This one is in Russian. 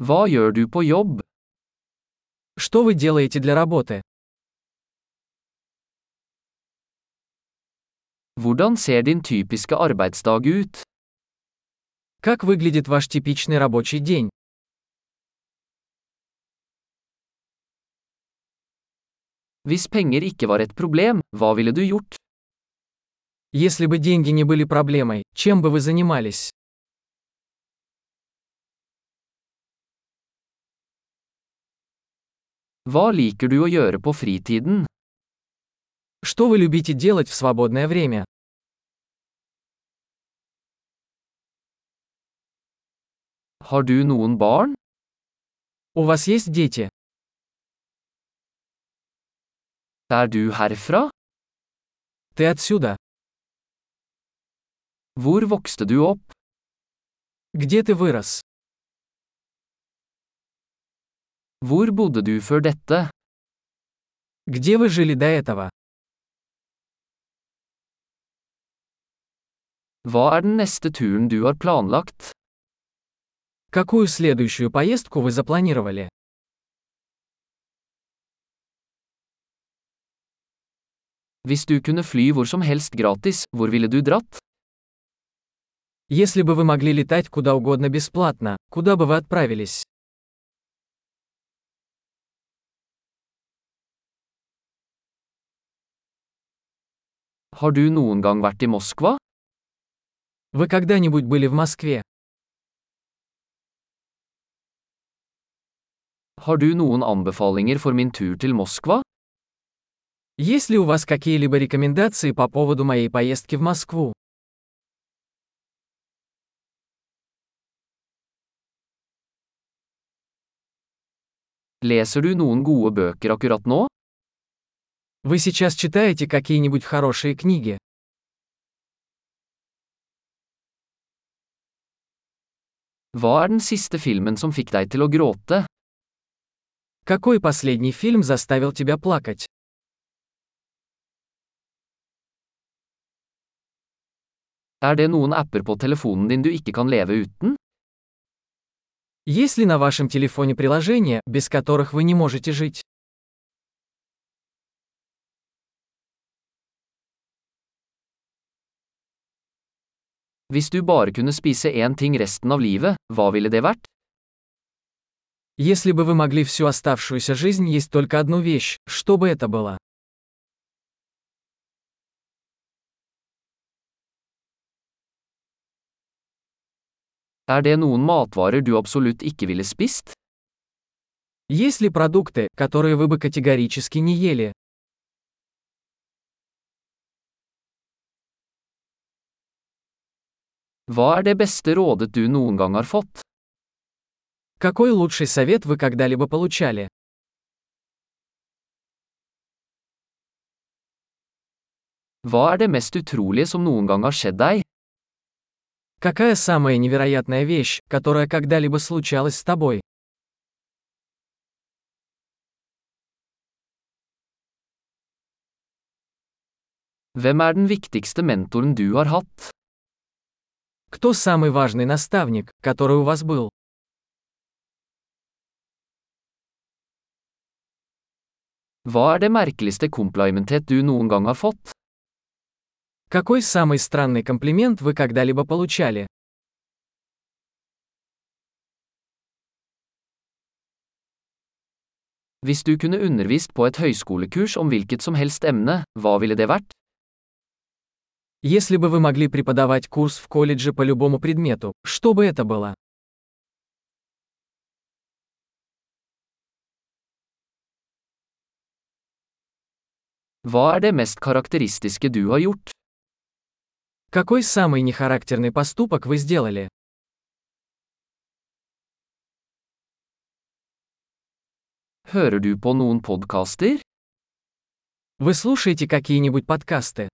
Hva gjør du på jobb? Что вы делаете для работы? Hvordan ser din typiske arbeidsdag ut? Как выглядит ваш типичный рабочий день? Hvis penger ikke var et problem, hva ville du gjort? Если бы деньги не были проблемой, чем бы вы занимались? Hva liker du å gjøre på fritiden? Что вы любите делать в свободное время? Har du noen barn? У вас есть дети? Er du herfra? Ты отсюда? Hvor vokste du opp? Где ты вырос? Hvor bodde du før dette? Где вы жили до этого? Hva er den neste turen du har planlagt? Какую следующую поездку вы запланировали? Hvis du kunne fly hvor som helst gratis, hvor ville du dratt? Если бы вы могли летать куда угодно бесплатно, куда бы вы отправились? Har du noen gang vært i Moskva? Вы когда-нибудь были в Москве? Har du noen anbefalinger for min tur til Moskva? Есть ли у вас какие-либо рекомендации по поводу моей поездки в Москву? Leser du noen gode bøker akkurat nå? Вы сейчас читаете какие-нибудь хорошие книги? Hva er den siste filmen som fikk deg til å gråte? Какой последний фильм заставил тебя плакать? Er det noen apper på telefonen din du ikke kan leve uten? Есть ли на вашем телефоне приложения, без которых вы не можете жить? Hvis du bare kunne spise én ting resten av livet, hva ville det vært? Если бы вы могли всю оставшуюся жизнь есть только одну вещь, что бы это было? Er det noen matvarer du absolutt ikke ville spist? Есть ли продукты, которые вы бы категорически не ели? Hva er det beste rådet du noen gang har fått? Какой лучший совет вы когда-либо получали? Hva er det mest utrolige som noen gang har skjedd deg? Какая самая невероятная вещь, которая когда-либо случалась с тобой? Hvem er den viktigste mentoren du har hatt? Кто самый важный наставник, который у вас был? Hva er det merkeligste komplimentet du noen gang har fått? Какой самый странный комплимент вы когда-либо получали? Hvis du kunne undervist på et høyskolekurs om hvilket som helst emne, hva ville det vært? Если бы вы могли преподавать курс в колледже по любому предмету, что бы это было? Hva er det mest karakteristiske du har gjort? Какой самый нехарактерный поступок вы сделали? Hører du på noen podkaster? Вы слушаете какие-нибудь подкасты?